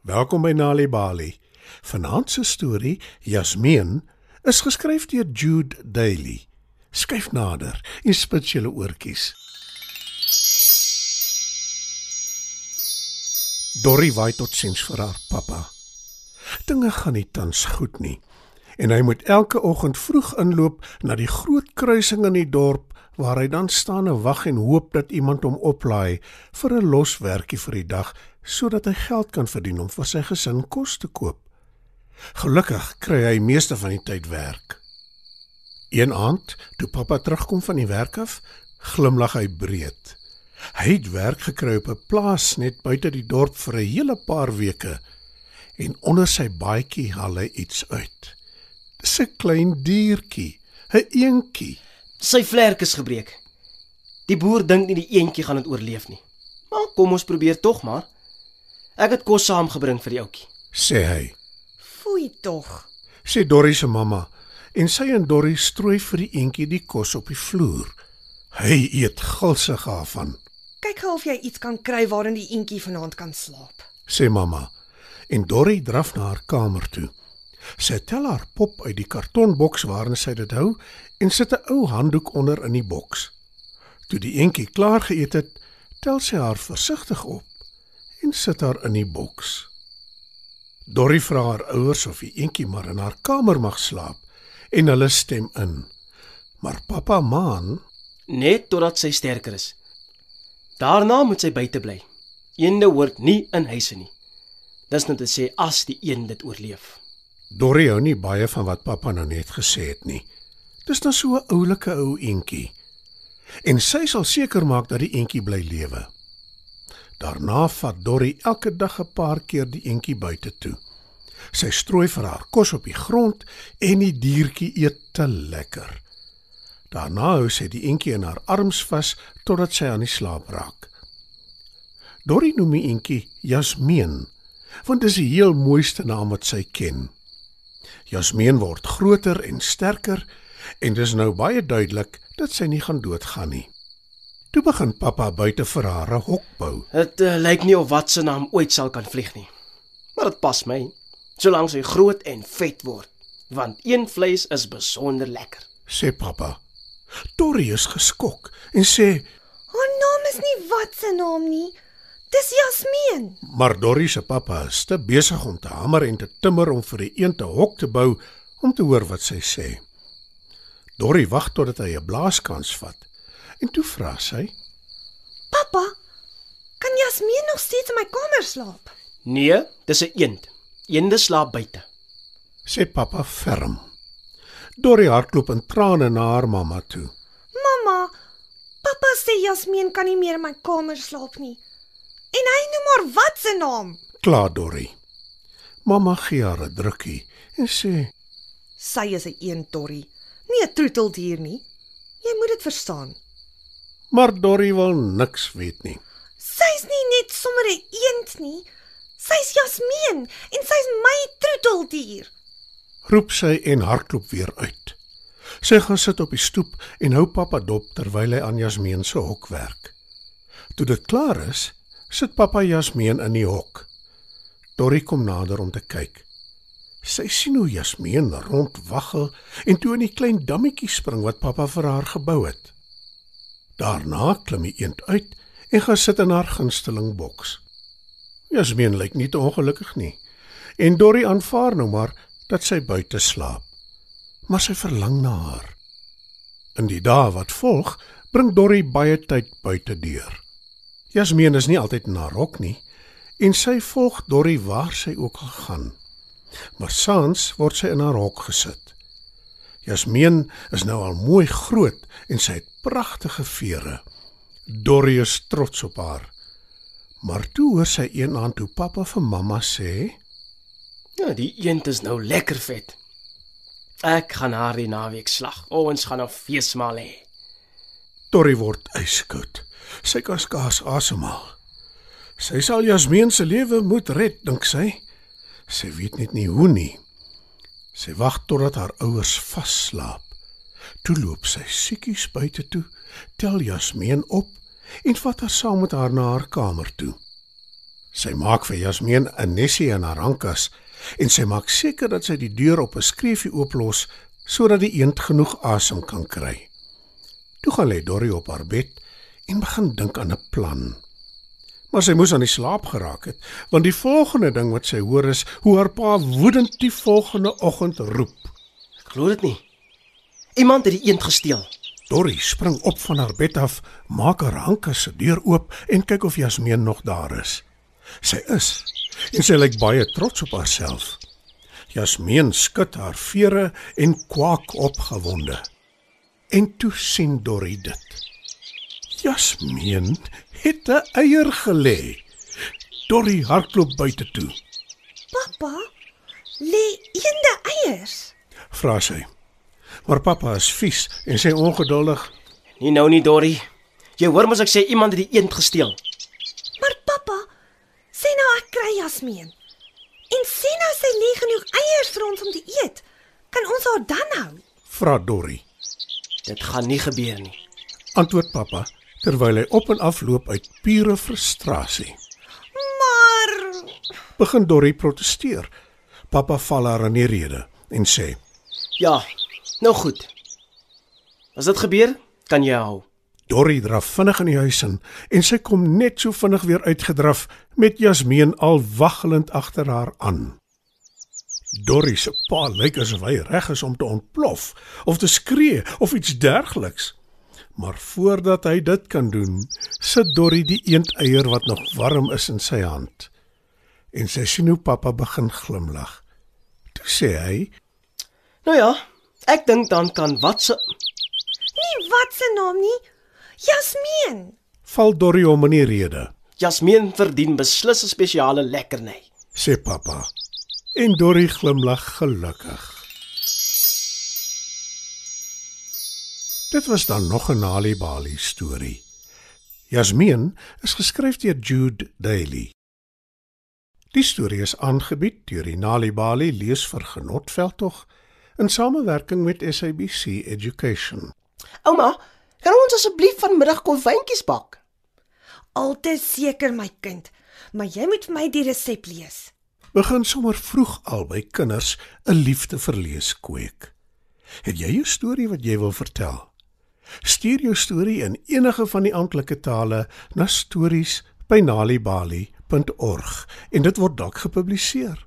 Welkom by Nali Bali. Vanaand se storie, Jasmeen, is geskryf deur Jude Daly. Skryf nader en spits julle oortjies. Dorrie waai tot sins vir haar pappa. Dinge gaan nie tans goed nie en hy moet elke oggend vroeg inloop na die groot kruising in die dorp waar hy dan staan en wag en hoop dat iemand hom oplaai vir 'n los werkie vir die dag sodat hy geld kan verdien om vir sy gesin kos te koop. Gelukkig kry hy meeste van die tyd werk. Een aand, toe pappa terugkom van die werk af, glimlag hy breed. Hy het werk gekry op 'n plaas net buite die dorp vir 'n hele paar weke en onder sy baadjie haal hy iets uit. Dis 'n klein diertjie, 'n eentjie. Sy vlerk is gebreek. Die boer dink nie die eentjie gaan dit oorleef nie. Maar kom ons probeer tog maar. Ek het kos saamgebring vir die ouetjie. sê hy. Foei tog. Sê Dorrie se mamma en sy en Dorrie strooi vir die eentjie die kos op die vloer. Hy eet gulsig daarvan, Kyk gou of jy iets kan kry waarin die eentjie vanaand kan slaap. sê mamma. En Dorrie draf na haar kamer toe. Sy tel haar pop uit die kartonboks waarin sy dit hou en sit 'n ou handdoek onder in die boks. Toe die eentjie klaar geëet het, tel sy haar versigtig op en sit haar in die boks. Dorrie vra haar ouers of die eentjie maar in haar kamer mag slaap en hulle stem in. Maar pappa maan Net totdat sy sterker is. Daarna moet sy buite bly. Eende hoort nie in huise nie. Dis net te sê as die een dit oorleef. Dorrie hou nie baie van wat pappa nou net gesê het nie. Dis nou so 'n oulike ou eentjie. En sy sal seker maak dat die eentjie bly lewe. Daarna vat Dorrie elke dag 'n paar keer die eentjie buite toe. Sy strooi vir haar kos op die grond en die diertjie eet te lekker. Daarna hou sy die eentjie in haar arms vas totdat sy aan die slaap raak. Dorrie noem die eentjie Jasmeen, want dit is die heel mooiste naam wat sy ken. Jasmeen word groter en sterker en dis nou baie duidelik dat sy nie gaan doodgaan nie. Toe begin pappa buite vir haar 'n hok bou. Dit uh, lyk nie of wat se naam ooit sal kan vlieg nie. Maar dit pas my, solank sy groot en vet word, want een vleis is besonder lekker. sê pappa. Dorrie is geskok en sê, Haar naam is nie wat se naam nie. Dis Jasmeen. maar Dorrie se pappa is te besig om te hamer en te timmer om vir die een 'n hok te bou om te hoor wat sy sê. Dorrie wag totdat hy 'n blaaskans vat en toe vra sy, Pappa, kan Jasmeen nog steeds in my kamer slaap? Nee, dis 'n eend. Eende slaap buite. sê pappa ferm. Dorrie hardloop in trane na haar mamma toe. Mamma, pappa sê Jasmeen kan nie meer in my kamer slaap nie. En hy noem haar wat se naam? Klaar Dorrie. Mamma gee haar 'n drukkie en sê, Sy is 'n eentorrie, nie 'n troeteldier nie. Jy moet dit verstaan. Maar Dorrie wil niks weet nie. Sy's nie net sommer 'n eend nie. Sy's Jasmeen en sy's my troeteldier. Roep sy en hardloop weer uit. Sy gaan sit op die stoep en hou pappa dop terwyl hy aan Jasmeen se hok werk. Toe dit klaar is, sit pappa Jasmeen in die hok. Dorrie kom nader om te kyk. Sy sien hoe Jasmeen rondwaggel en toe in die klein dammetjie spring wat pappa vir haar gebou het. Daarna klim die eend uit en gaan sit in haar gunsteling boks. Jasmeen lyk nie te ongelukkig nie en Dorrie aanvaar nou maar dat sy buite slaap. Maar sy verlang na haar. In die dae wat volg, bring Dorrie baie tyd buite deur. Jasmeen is nie altyd in haar hok nie en sy volg Dorrie waar sy ook al gaan. Maar saans word sy in haar hok gesit. Jasmeen is nou al mooi groot en sy het pragtige vere. Dorrie is trots op haar. Maar toe hoor sy eendag hoe pappa vir mamma sê: Ja, die eend is nou lekker vet. Ek gaan haar die naweek slag. O, ons gaan 'n feesmaal hê. Dorrie word yskoud. Sy kan skaars asemhaal. Sy sal Jasmeen se lewe moet red, dink sy. Sy weet net nie hoe nie. Sy wag totdat haar ouers vasslaap. Toe loop sy siekies buite toe, tel Jasmeen op en vat haar saam met haar na haar kamer toe. Sy maak vir Jasmeen 'n nesie in haar handkas en sy maak seker dat sy die deur op 'n skreefie ooplos sodat die eend genoeg asem kan kry. Toe gaan lê Dorrie op haar bed en begin dink aan 'n plan. Maar sy moes aan die slaap geraak het, want die volgende ding wat sy hoor is hoe haar pa woedend die volgende oggend roep. Ek glo dit nie. Iemand het die eend gesteel. Dorrie spring op van haar bed af, maak haar handkas se deur oop en kyk of Jasmeen nog daar is. Sy is en sy lyk baie trots op haarself. Jasmeen skud haar vere en kwak opgewonde. En toe sien Dorrie dit. Jasmeen het 'n eier gelê. Dorrie hardloop buite toe. Pappa, lê eende eiers. Vra sy. Maar pappa is vies en sê ongeduldig: Nie nou nie, Dorrie. Jy hoor mos ek sê iemand het die eend gesteel. Maar pappa, sê nou ek kry Jasmeen. En sê nou sy lê genoeg eiers vir ons om te eet. Kan ons haar dan hou? "Vra Dorrie." Dit gaan nie gebeur nie. Antwoord pappa terwyl hy op en af loop uit pure frustrasie. Maar Begin Dorrie protesteer. Pappa val haar in die rede en sê: Ja, nou goed. As dit gebeur, kan jy hou. Dorrie draf vinnig in die huis in en sy kom net so vinnig weer uitgedraf met Jasmeen al waggelend agter haar aan. Dorrie se pa lyk asof hy reg is om te ontplof of te skree of iets dergeliks. Maar voordat hy dit kan doen, sit Dorrie die eendeier wat nog warm is in sy hand. En sy sien hoe pappa begin glimlag. Toe sê hy: Nou ja, ek dink dan kan wat se nie wat se naam nie. Jasmeen. "Val Dorrie om in die rede," Jasmeen verdien beslis 'n spesiale lekkerny. sê pappa. En Dorrie glimlag gelukkig. Dit was dan nog 'n Nali Bali storie. Jasmeen is geskryf deur Jude Daly. Die storie is aangebied deur die Nali Bali lees vir Genotveldtog in samewerking met SABC Education. Ouma, kan ons asseblief vanmiddag konfyntjies bak? Altyd seker my kind, maar jy moet vir my die resep lees. Begin sommer vroeg al by kinders 'n liefde vir lees kweek. Het jy 'n storie wat jy wil vertel? Stuur jou storie in enige van die amptelike tale na stories@nalibali.org en dit word dalk gepubliseer.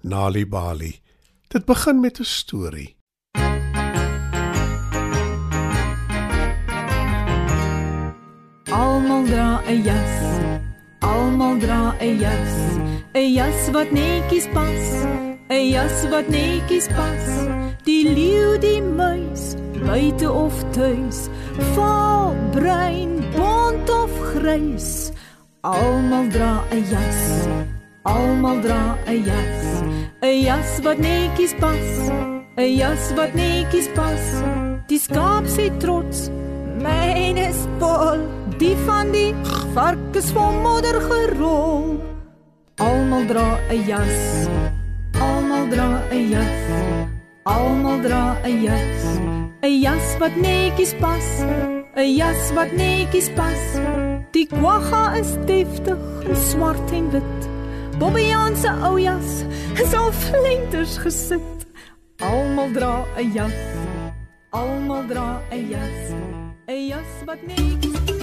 Nalibali. Dit begin met 'n storie. Almal dra 'n jas. Almal dra 'n jas. 'n Jas wat netjies pas. 'n Jas wat netjies pas. Die leeu, die muis, buite of tuis. Vaal, bruin, bont of grys. Almal dra 'n jas. Almal dra 'n jas. 'n Jas wat netjies pas. 'n Jas wat netjies pas. Die skaap sê trots. Myne is vol, die van die vark is van modder gerol. Almal dra 'n jas. Almal dra 'n jas. Almal dra 'n jas. 'n Jas wat netjies pas. 'n Jas wat netjies pas. Die kwagga is deftig, swart en wit. Bobbejaan se ou jas is al flenters gesit. Almal dra 'n jas. Almal dra 'n jas. 'n Jas wat netjies